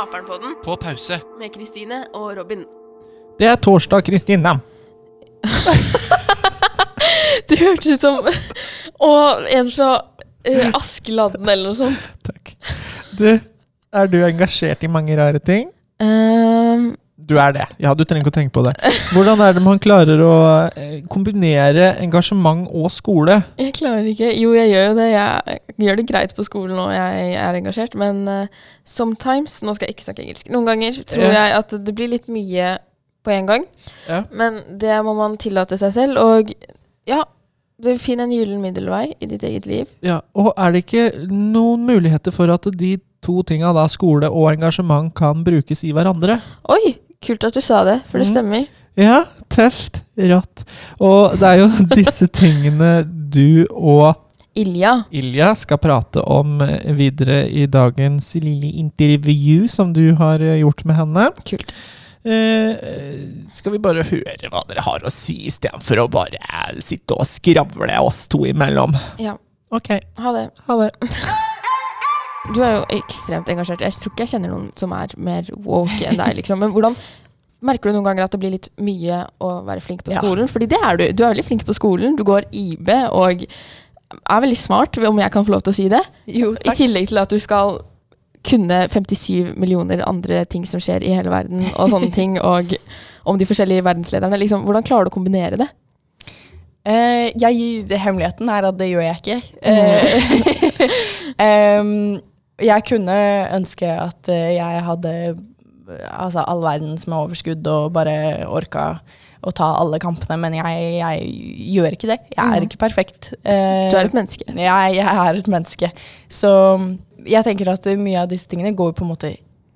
Naperen-podden På pause. med Kristine og Robin. Det er torsdag, Kristine. Du hørtes ut som Og en fra uh, Askeladden eller noe sånt. Takk. Du, er du engasjert i mange rare ting? Um, Du er det. Ja, du trenger ikke å tenke på det. Hvordan er det man klarer å eh, kombinere engasjement og skole? jeg klarer ikke Jo, jeg gjør jo det. Jeg gjør det greit på skolen og jeg er engasjert, men uh, sometimes Nå skal jeg ikke snakke engelsk. Noen ganger tror jeg at det blir litt mye på en gang. Ja. Men det må man tillate seg selv. Og ja, du finner en gyllen middelvei i ditt eget liv. Ja, og er det ikke noen muligheter for at de to tinga, da, skole og engasjement, kan brukes i hverandre? Oi, kult at du sa det, for det Mhm. stemmer. Ja, tøft. Rått. Og det er jo disse tingene du og Ilja. Ilja skal prate om eh, videre i dagens lille intervju som du har eh, gjort med henne. Kult. Eh, skal vi bare høre hva dere har å si, istedenfor å bare sitte og skravle oss to imellom? Ja, Ok, ha det. ha det. Du er jo ekstremt engasjert. Jeg tror ikke jeg kjenner noen som er mer woke enn deg, liksom. Men hvordan Merker du noen ganger at det blir litt mye å være flink på Ja. skolen? Fordi det er du. Du er veldig flink på skolen. Du går IB og er veldig smart, om jeg kan få lov til å si det. Jo, I tillegg til at du skal kunne 57 millioner andre ting som skjer i hele verden, og sånne ting, og om de forskjellige verdenslederne. Liksom, hvordan klarer du å kombinere det? Uh, jeg, det, hemmeligheten er at det gjør jeg ikke. Uh, em, jeg kunne ønske at eh, jeg hadde altså, all verdens med overskudd og bare orka å ta alle kampene, men jeg, jeg gjør ikke det. Jeg er Mm. ikke perfekt. Eh, Du er et menneske. jeg, jeg er et menneske. Så jeg tenker at mye av disse tingene går på en måte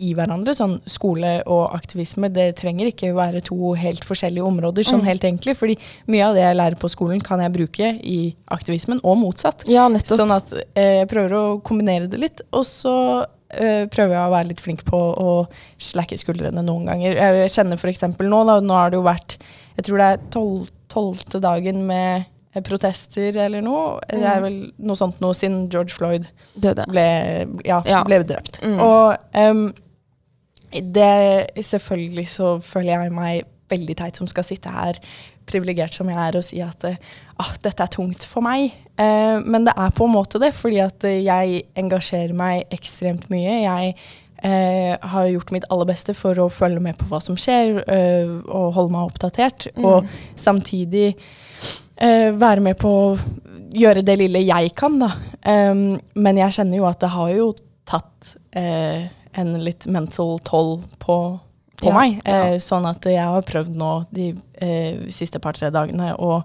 i hverandre. Sånn skole og aktivisme, det trenger ikke være to helt forskjellige områder, sånn Mm. helt egentlig. Fordi mye av det jeg lærer på skolen, kan jeg bruke i aktivismen, og motsatt. Ja, nettopp. Sånn at eh, jeg prøver å kombinere det litt, og så eh, prøver jeg å være litt flink på å slacke skuldrene noen ganger. Jeg kjenner f.eks. nå, da, nå har det jo vært Jeg tror det er tolv, tolvte dagen med protester eller noe. Det er Mm. vel noe sånt noe siden George Floyd Døde. ble, ja, Ja. ble drept. Mm. Og em, det Selvfølgelig så føler jeg meg veldig teit som skal sitte her, privilegert som jeg er, og si at eh, ah, dette er tungt for meg. Eh, men det er på en måte det, fordi at jeg engasjerer meg ekstremt mye. Jeg eh, har gjort mitt aller beste for å følge med på hva som skjer, eh, og holde meg oppdatert. Mm. Og samtidig eh, være med på å gjøre det lille jeg kan, da. Um, men jeg kjenner jo at det har jo tatt eh, en litt mental toll på, på Ja, meg. ja. Eh, sånn at jeg har prøvd nå de eh, siste par-tre dagene å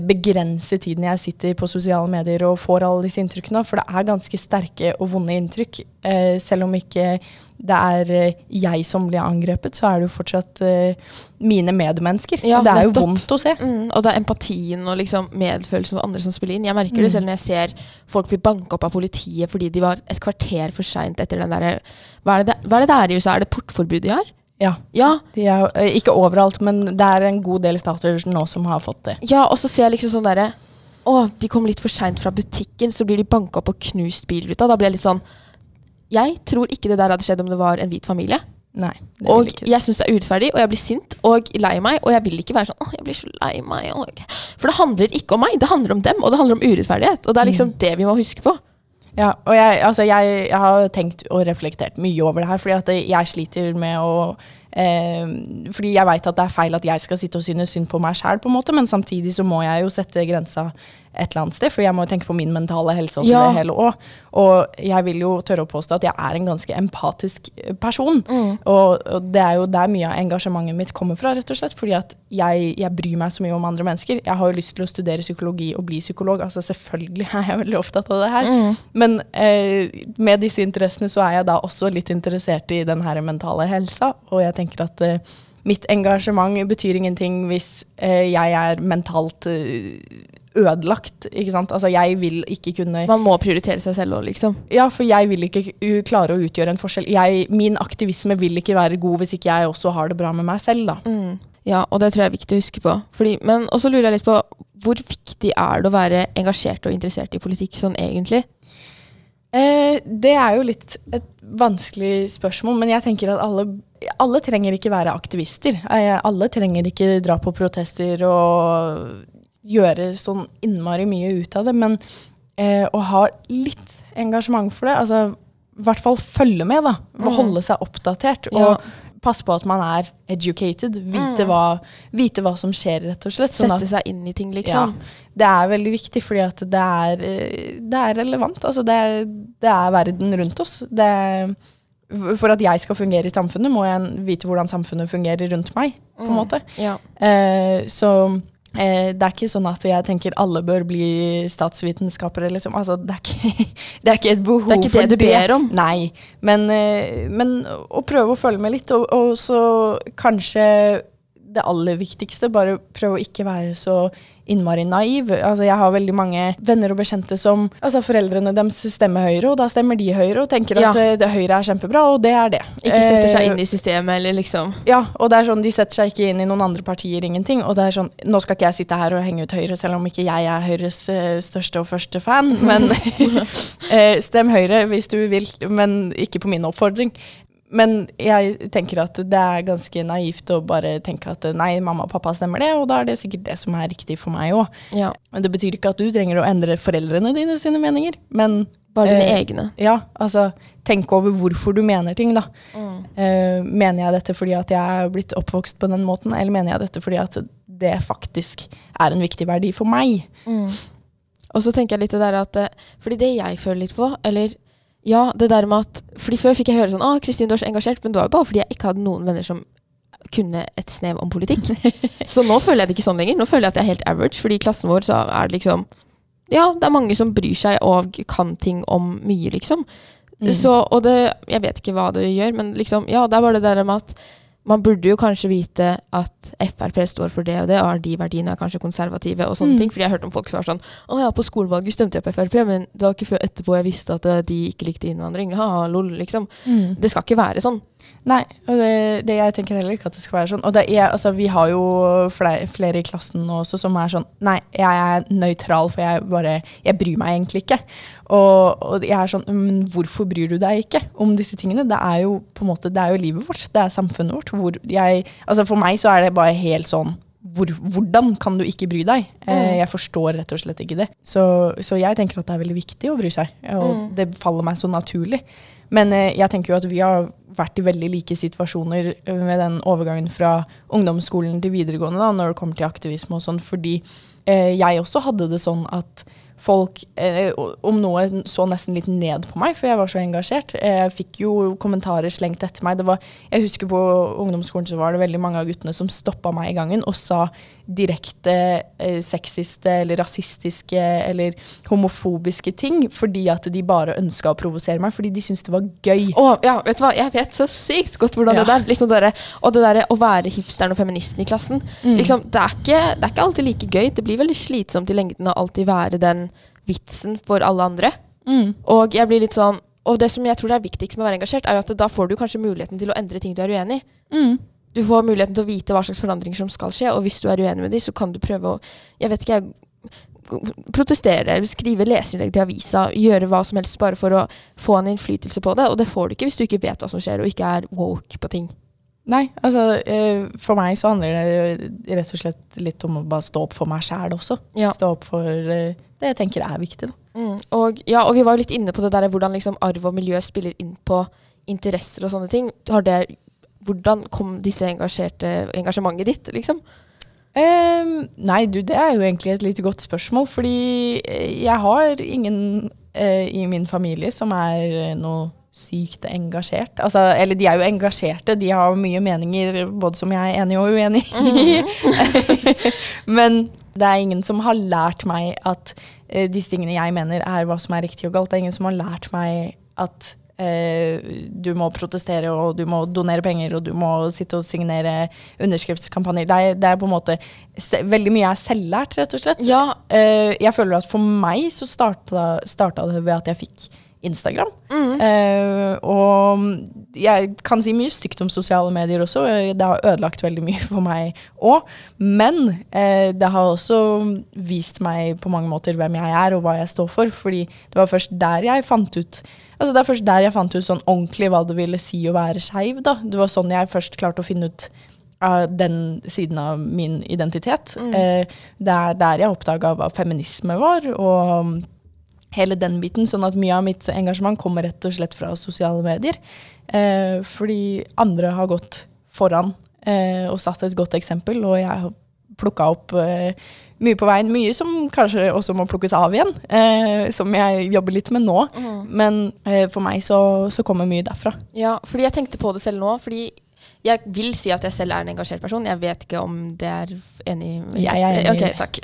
begrense tiden jeg sitter på sosiale medier og får alle disse inntrykkene. For det er ganske sterke og vonde inntrykk. Eh, selv om ikke det er eh, jeg som blir angrepet, så er det jo fortsatt eh, mine medmennesker. Ja, det er jo nettopp. vondt å se. Mm, og det er empatien og liksom medfølelsen for andre som spiller inn. Jeg merker det Mm. selv når jeg ser folk bli banka opp av politiet fordi de var et kvarter for seint etter den derre hva, det det- hva er det det er i USA? Er det portforbud de har? Ja. Ja. Er, eh, ikke overalt, men det er en god del stater nå som har fått det. ja, og så ser jeg liksom sånn derre Å, de kom litt for seint fra butikken, så blir de banka opp og knust bilruta. Da blir jeg litt sånn Jeg tror ikke det der hadde skjedd om det var en hvit familie. Nei. Det Og jeg syns det er urettferdig, og jeg blir sint og lei meg. Og jeg vil ikke være sånn Åh, jeg blir så lei meg. Og... For det handler ikke om meg, det handler om dem, og det handler om urettferdighet. Og det er liksom Mm. det vi må huske på. Ja, og jeg, altså jeg, jeg har tenkt og reflektert mye over det her, fordi jeg sliter med å eh, Fordi jeg veit at det er feil at jeg skal sitte og synes synd på meg sjæl, på en måte, men samtidig så må jeg jo sette grensa et eller annet sted, for jeg må jo tenke på min mentale helse oppi Ja. det hele òg. Og jeg vil jo tørre å påstå at jeg er en ganske empatisk eh, person. Mm. Og, og det er jo der mye av engasjementet mitt kommer fra, rett og slett. Fordi at jeg, jeg bryr meg så mye om andre mennesker. Jeg har jo lyst til å studere psykologi og bli psykolog. Altså selvfølgelig er jeg veldig opptatt av det her. Mm. Men eh, med disse interessene så er jeg da også litt interessert i den her mentale helsa. Og jeg tenker at eh, mitt engasjement betyr ingenting hvis eh, jeg er mentalt eh, ødelagt. Ikke sant? Altså jeg vil ikke kunne Man må prioritere seg selv òg, liksom. ja, for jeg vil ikke klare å utgjøre en forskjell. Jeg, min aktivisme vil ikke være god hvis ikke jeg også har det bra med meg selv, da. Mm. Ja, og det tror jeg er viktig å huske på. Fordi, men også lurer jeg litt på hvor viktig er det å være engasjert og interessert i politikk sånn egentlig? Eh, det er jo litt et vanskelig spørsmål, men jeg tenker at alle, alle trenger ikke være aktivister. Eh, alle trenger ikke dra på protester og gjøre sånn innmari mye ut av det, men eh, å ha litt engasjement for det, altså i hvert fall følge med, da. Mm. Holde seg oppdatert. Ja. Og passe på at man er educated. Vite, Mm. hva, vite hva som skjer, rett og slett. sånn Sette seg inn i ting, liksom. det er veldig viktig, fordi at det er, eh, det er relevant. Altså det, er, det er verden rundt oss. Det er, for at jeg skal fungere i samfunnet, må jeg vite hvordan samfunnet fungerer rundt meg. på en Mm. måte. Ja. Eh, så det er ikke sånn at jeg tenker alle bør bli statsvitenskapere. Liksom. Altså, det, er ikke, det er ikke et behov Det er ikke for det du ber om. Nei, men, eh, men å prøve å følge med litt, og, og så kanskje det aller viktigste, bare prøve å ikke være så innmari naiv. Altså, jeg har veldig mange venner og bekjente som altså, Foreldrene deres stemmer Høyre, og da stemmer de Høyre og tenker at Ja. eh, det, Høyre er kjempebra, og det er det. Ikke setter seg Eh, inn i systemet, eller liksom ja, og det er sånn, de setter seg ikke inn i noen andre partier, ingenting. Og det er sånn, nå skal ikke jeg sitte her og henge ut Høyre, selv om ikke jeg er Høyres eh, største og første fan. Men stem Høyre hvis du vil, men ikke på min oppfordring. Men jeg tenker at det er ganske naivt å bare tenke at nei, mamma og pappa stemmer det, og da er det sikkert det som er riktig for meg òg. ja, Men det betyr ikke at du trenger å endre foreldrene dine sine meninger. Men Bare dine Eh, egne. ja, altså tenk over hvorfor du mener ting, da. Mm. Eh, mener jeg dette fordi at jeg er blitt oppvokst på den måten, eller mener jeg dette fordi at det faktisk er en viktig verdi for meg? Mm. Og så tenker jeg litt det der at eh, Fordi det jeg føler litt på, eller ja, det der med at Fordi før fikk jeg høre sånn Å, Kristin, du er så engasjert, men det var jo bare fordi jeg ikke hadde noen venner som kunne et snev om politikk. så nå føler jeg det ikke sånn lenger. Nå føler jeg at jeg er helt average, fordi i klassen vår så er det liksom Ja, det er mange som bryr seg og kan ting om mye, liksom. Mm. Så, og det Jeg vet ikke hva det gjør, men liksom Ja, det er bare det der med at man burde jo kanskje vite at Frp står for det og det, og har de verdiene er kanskje konservative og sånne Mm. ting. Fordi jeg har hørt om folk som var sånn Å ja, på skolevalget stemte jeg på Frp, men det var ikke før etterpå jeg visste at eh, de ikke likte innvandring. Ha, lol, liksom. Mm. Det skal ikke være sånn. Nei, og det, det jeg tenker heller ikke at det skal være sånn. Og det er, altså, vi har jo flere, flere i klassen også som er sånn Nei, jeg er nøytral, for jeg bare Jeg bryr meg egentlig ikke. Og, og jeg er sånn Men hvorfor bryr du deg ikke om disse tingene? Det er jo på en måte Det er jo livet vårt. Det er samfunnet vårt. Hvor jeg Altså, for meg så er det bare helt sånn hvor, hvordan kan du ikke bry deg? Eh, Mm. jeg forstår rett og slett ikke det. Så, så jeg tenker at det er veldig viktig å bry seg. Og Mm. det faller meg så naturlig. Men eh, jeg tenker jo at vi har vært i veldig like situasjoner eh, med den overgangen fra ungdomsskolen til videregående da, når det kommer til aktivisme og sånn, fordi eh, jeg også hadde det sånn at folk, eh, om noe, så nesten litt ned på meg, for jeg var så engasjert. Jeg fikk jo kommentarer slengt etter meg. Det var, jeg husker på ungdomsskolen så var det veldig mange av guttene som stoppa meg i gangen og sa direkte eh, sexiste eller rasistiske eller homofobiske ting, fordi at de bare ønska å provosere meg, fordi de syntes det var gøy. Å, ja, vet du hva? Jeg vet så sykt godt hvordan Ja. det der liksom der, Og det derre å være hipsteren og feministen i klassen. Mm. Liksom, det, er ikke, det er ikke alltid like gøy. Det blir veldig slitsomt i lengden å alltid være den vitsen for alle andre. Mm. Og jeg blir litt sånn Og det som jeg tror er viktigst med å være engasjert, er jo at da får du kanskje muligheten til å endre ting du er uenig i. Mm. Du får muligheten til å vite hva slags forandringer som skal skje, og hvis du er uenig med dem, så kan du prøve å Jeg vet ikke, protestere, eller skrive leserinnlegg til avisa, gjøre hva som helst bare for å få en innflytelse på det. Og det får du ikke hvis du ikke vet hva som skjer, og ikke er woke på ting. Nei, altså eh, for meg så handler det rett og slett litt om å bare stå opp for meg sjæl også. Ja. Stå opp for eh, det jeg tenker er viktig. Da. Mm. Og, ja, og vi var jo litt inne på det der hvordan liksom arv og miljø spiller inn på interesser og sånne ting. Har det, hvordan kom disse engasjementet ditt, liksom? Um, nei, du, det er jo egentlig et litt godt spørsmål, fordi eh, jeg har ingen uh, i min familie som er eh, noe sykt engasjert. Altså, eller de er jo engasjerte, de har mye meninger både som jeg er enig og uenig i. Men det er ingen som har lært meg at uh, disse tingene jeg mener er hva som er riktig og galt. Det er ingen som har lært meg at uh, du må protestere og du må donere penger og du må sitte og signere underskriftskampanjer. Det er, det er på en måte Veldig mye er selvlært, rett og slett. Ja. Uh, jeg føler at for meg så starta, starta det ved at jeg fikk Instagram. Mm. Uh, og jeg kan si mye stygt om sosiale medier også. Det har ødelagt veldig mye for meg òg. Men uh, det har også vist meg på mange måter hvem jeg er og hva jeg står for. Fordi det var først der jeg fant ut Altså det er først der jeg fant ut sånn ordentlig hva det ville si å være skeiv. Det var sånn jeg først klarte å finne ut av den siden av min identitet. Mm. Eh, det er der jeg oppdaga hva feminisme var, og hele den biten. Sånn at mye av mitt engasjement kommer rett og slett fra sosiale medier. Eh, fordi andre har gått foran eh, og satt et godt eksempel, og jeg har plukka opp eh, mye på veien. Mye som kanskje også må plukkes av igjen, eh, som jeg jobber litt med nå. Mm. Men eh, for meg så, så kommer mye derfra. Ja, fordi jeg tenkte på det selv nå. Fordi jeg vil si at jeg selv er en engasjert person. Jeg vet ikke om det er enig Jeg er enig i Ok, takk.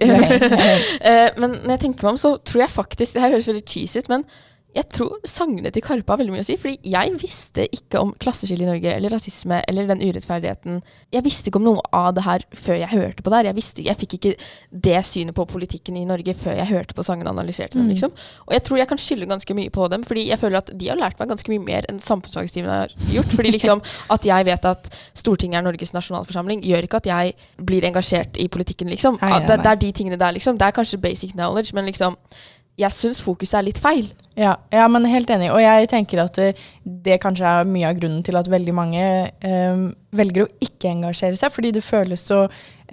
Eh, men når jeg tenker meg om, så tror jeg faktisk Det her høres veldig cheesy ut, men jeg tror sangene til Karpe har veldig mye å si. Fordi jeg visste ikke om klasseskille i Norge, eller rasisme, eller den urettferdigheten. Jeg visste ikke om noe av det her før jeg hørte på det her. Jeg, visste, jeg fikk ikke det synet på politikken i Norge før jeg hørte på sangene og analyserte dem. Mm. liksom. Og jeg tror jeg kan skylde ganske mye på dem, fordi jeg føler at de har lært meg ganske mye mer enn samfunnsfagstimen har gjort. Fordi liksom at jeg vet at Stortinget er Norges nasjonalforsamling, gjør ikke at jeg blir engasjert i politikken, liksom. Det, det er de tingene der, liksom. Det er kanskje basic knowledge, men liksom jeg syns fokuset er litt feil. Ja, ja, men helt enig. Og jeg tenker at det, det kanskje er mye av grunnen til at veldig mange eh, velger å ikke engasjere seg, fordi det føles så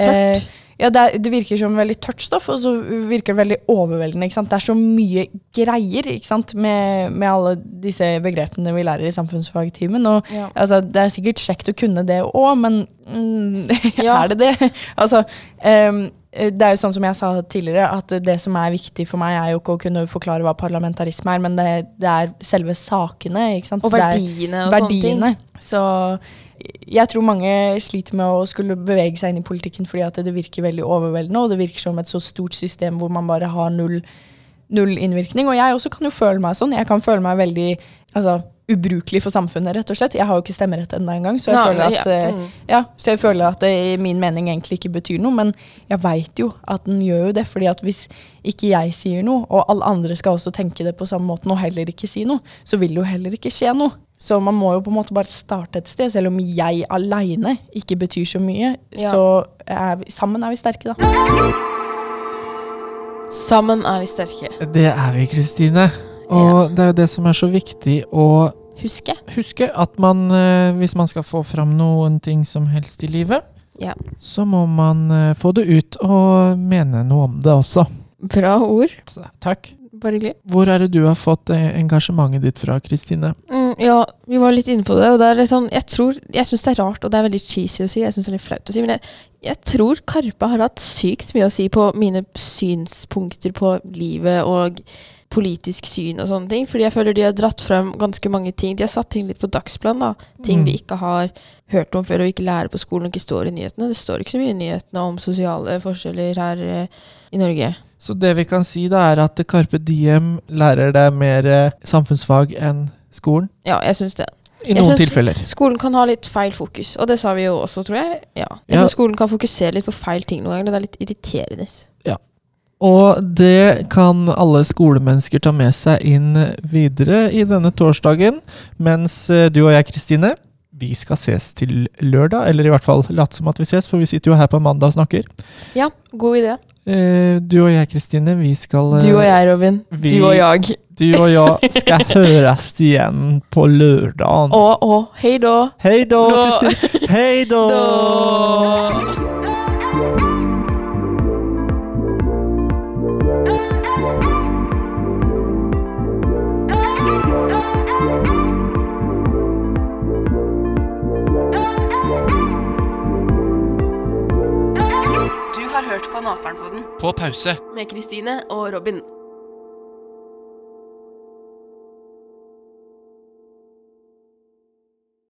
eh, ja, det, er, det virker som veldig tørt stoff, og så virker det veldig overveldende. Det er så mye greier? Med, med alle disse begrepene vi lærer i samfunnsfagtimen. Og Ja. altså, det er sikkert kjekt å kunne det òg, men mm, Ja. er det det? altså, ehm, det er jo sånn som jeg sa tidligere, at det som er viktig for meg, er jo ikke å kunne forklare hva parlamentarisme er, men det, det er selve sakene. ikke sant? Og verdiene og verdiene sånne ting. Så jeg tror mange sliter med å skulle bevege seg inn i politikken fordi at det virker veldig overveldende, og det virker som et så stort system hvor man bare har null, null innvirkning. Og jeg også kan jo føle meg sånn. Jeg kan føle meg veldig altså, ubrukelig for samfunnet, rett og slett. Jeg har jo ikke stemmerett ennå engang, så jeg Nei, at ja, eh, mm. ja, så jeg føler at det i min mening egentlig ikke betyr noe, men jeg veit jo at den gjør jo det. fordi at hvis ikke jeg sier noe, og alle andre skal også tenke det på samme måten og heller ikke si noe, så vil det jo heller ikke skje noe. Så man må jo på en måte bare starte et sted. Selv om jeg aleine ikke betyr så mye, Ja. så er vi, sammen er vi sterke, da. Sammen er vi sterke. Det er vi, Kristine. Og det er jo det som er så viktig å Huske. huske at man, eh, hvis man skal få fram noen ting som helst i livet, Ja. så må man eh, få det ut og mene noe om det også. Bra ord. Takk. Bare hyggelig. Hvor er det du har fått eh, engasjementet ditt fra, Kristine? Mm, ja, vi var litt inne på det. Og det er litt sånn, jeg tror, jeg syns det er rart, og det er veldig cheesy å si, jeg synes det er litt flaut å si, men jeg, jeg tror Karpe har hatt sykt mye å si på mine synspunkter på livet og politisk syn og sånne ting. Fordi jeg føler de har dratt frem ganske mange ting. De har satt ting litt på dagsplan. da. Ting Mm. vi ikke har hørt om før og ikke lærer på skolen og ikke står i nyhetene. Det står ikke så mye i nyhetene om sosiale forskjeller her eh, i Norge. Så det vi kan si, da, er at Carpe Diem lærer deg mer eh, samfunnsfag enn skolen? Ja, jeg syns det. I Jeg noen tilfeller. Skolen kan ha litt feil fokus, og det sa vi jo også, tror jeg. Ja. Jeg Ja. synes skolen kan fokusere litt på feil ting noen ganger. Det er litt irriterende. Og det kan alle skolemennesker ta med seg inn videre i denne torsdagen. Mens eh, du og jeg, Kristine, vi skal ses til lørdag. Eller i hvert fall late som at vi ses, for vi sitter jo her på mandag og snakker. Ja, god idé. Eh, Du og jeg, Kristine, vi skal eh, Du og jeg, Robin. vi- Du og jeg. Du og jeg skal høres igjen på lørdag. Å, å. hei da. Hei da. Kristine. Hei. Da. På pause. med Kristine og Robin.